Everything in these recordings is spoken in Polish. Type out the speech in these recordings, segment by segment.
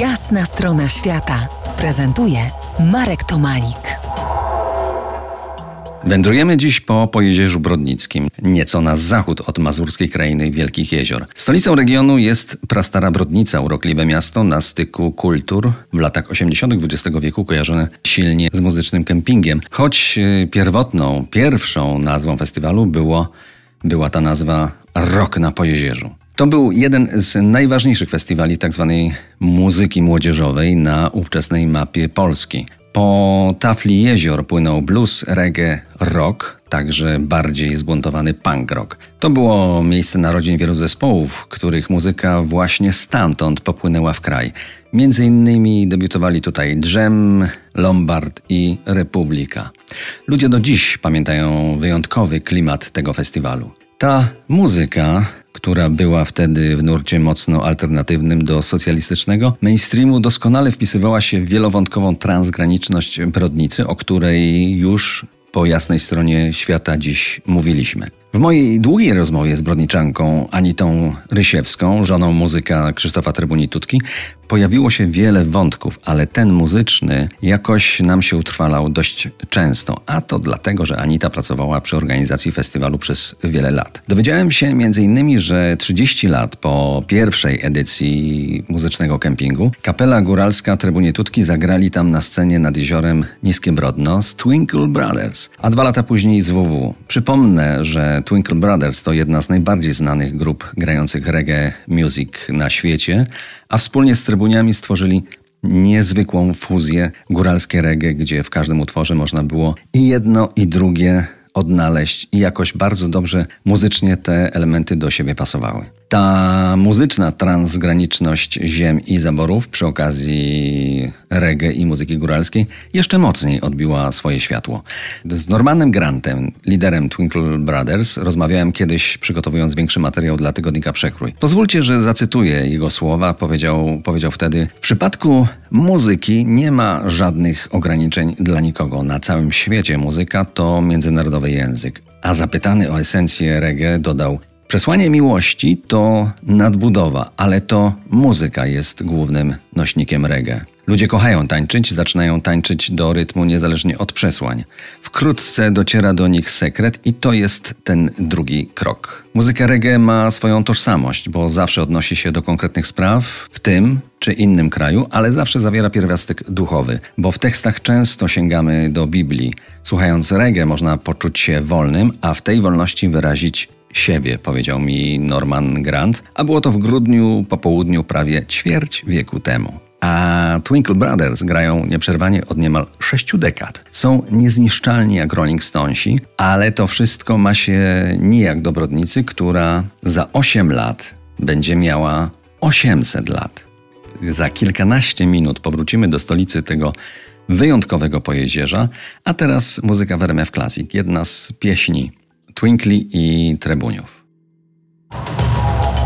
Jasna strona świata prezentuje Marek Tomalik. Wędrujemy dziś po Pojezierzu Brodnickim, nieco na zachód od mazurskiej krainy Wielkich Jezior. Stolicą regionu jest prastara Brodnica, urokliwe miasto na styku kultur, w latach 80. XX wieku kojarzone silnie z muzycznym kempingiem. Choć y, pierwotną, pierwszą nazwą festiwalu było, była ta nazwa Rok na Pojezierzu. To był jeden z najważniejszych festiwali tzw. Tak muzyki młodzieżowej na ówczesnej mapie Polski. Po tafli jezior płynął blues, reggae, rock, także bardziej zbuntowany punk rock. To było miejsce narodzin wielu zespołów, których muzyka właśnie stamtąd popłynęła w kraj. Między innymi debiutowali tutaj Drzem, Lombard i Republika. Ludzie do dziś pamiętają wyjątkowy klimat tego festiwalu. Ta muzyka która była wtedy w nurcie mocno alternatywnym do socjalistycznego mainstreamu, doskonale wpisywała się w wielowątkową transgraniczność Brodnicy, o której już po jasnej stronie świata dziś mówiliśmy. W mojej długiej rozmowie z brodniczanką Anitą Rysiewską, żoną muzyka Krzysztofa Trybuni-Tutki, pojawiło się wiele wątków, ale ten muzyczny jakoś nam się utrwalał dość często, a to dlatego, że Anita pracowała przy organizacji festiwalu przez wiele lat. Dowiedziałem się m.in., że 30 lat po pierwszej edycji muzycznego kempingu kapela góralska Tutki zagrali tam na scenie nad jeziorem Niskie Brodno z Twinkle Brothers, a dwa lata później z WW. Przypomnę, że Twinkle Brothers to jedna z najbardziej znanych grup grających reggae music na świecie, a wspólnie z Trybuniami stworzyli niezwykłą fuzję góralskie reggae, gdzie w każdym utworze można było i jedno i drugie odnaleźć i jakoś bardzo dobrze muzycznie te elementy do siebie pasowały. Ta muzyczna transgraniczność ziem i zaborów przy okazji reggae i muzyki góralskiej jeszcze mocniej odbiła swoje światło. Z Normanem Grantem, liderem Twinkle Brothers, rozmawiałem kiedyś przygotowując większy materiał dla tygodnika Przekrój. Pozwólcie, że zacytuję jego słowa. Powiedział, powiedział wtedy: W przypadku muzyki nie ma żadnych ograniczeń dla nikogo. Na całym świecie muzyka to międzynarodowy język. A zapytany o esencję reggae dodał: Przesłanie miłości to nadbudowa, ale to muzyka jest głównym nośnikiem reggae. Ludzie kochają tańczyć, zaczynają tańczyć do rytmu niezależnie od przesłań. Wkrótce dociera do nich sekret i to jest ten drugi krok. Muzyka reggae ma swoją tożsamość, bo zawsze odnosi się do konkretnych spraw w tym czy innym kraju, ale zawsze zawiera pierwiastek duchowy, bo w tekstach często sięgamy do Biblii. Słuchając reggae można poczuć się wolnym, a w tej wolności wyrazić siebie, powiedział mi Norman Grant, a było to w grudniu po południu prawie ćwierć wieku temu. A Twinkle Brothers grają nieprzerwanie od niemal sześciu dekad. Są niezniszczalni jak Rolling Stonesi, ale to wszystko ma się nijak do Brodnicy, która za 8 lat będzie miała 800 lat. Za kilkanaście minut powrócimy do stolicy tego wyjątkowego pojezierza, a teraz muzyka w RMF Classic, jedna z pieśni Twinkly i Trebuniów.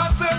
I said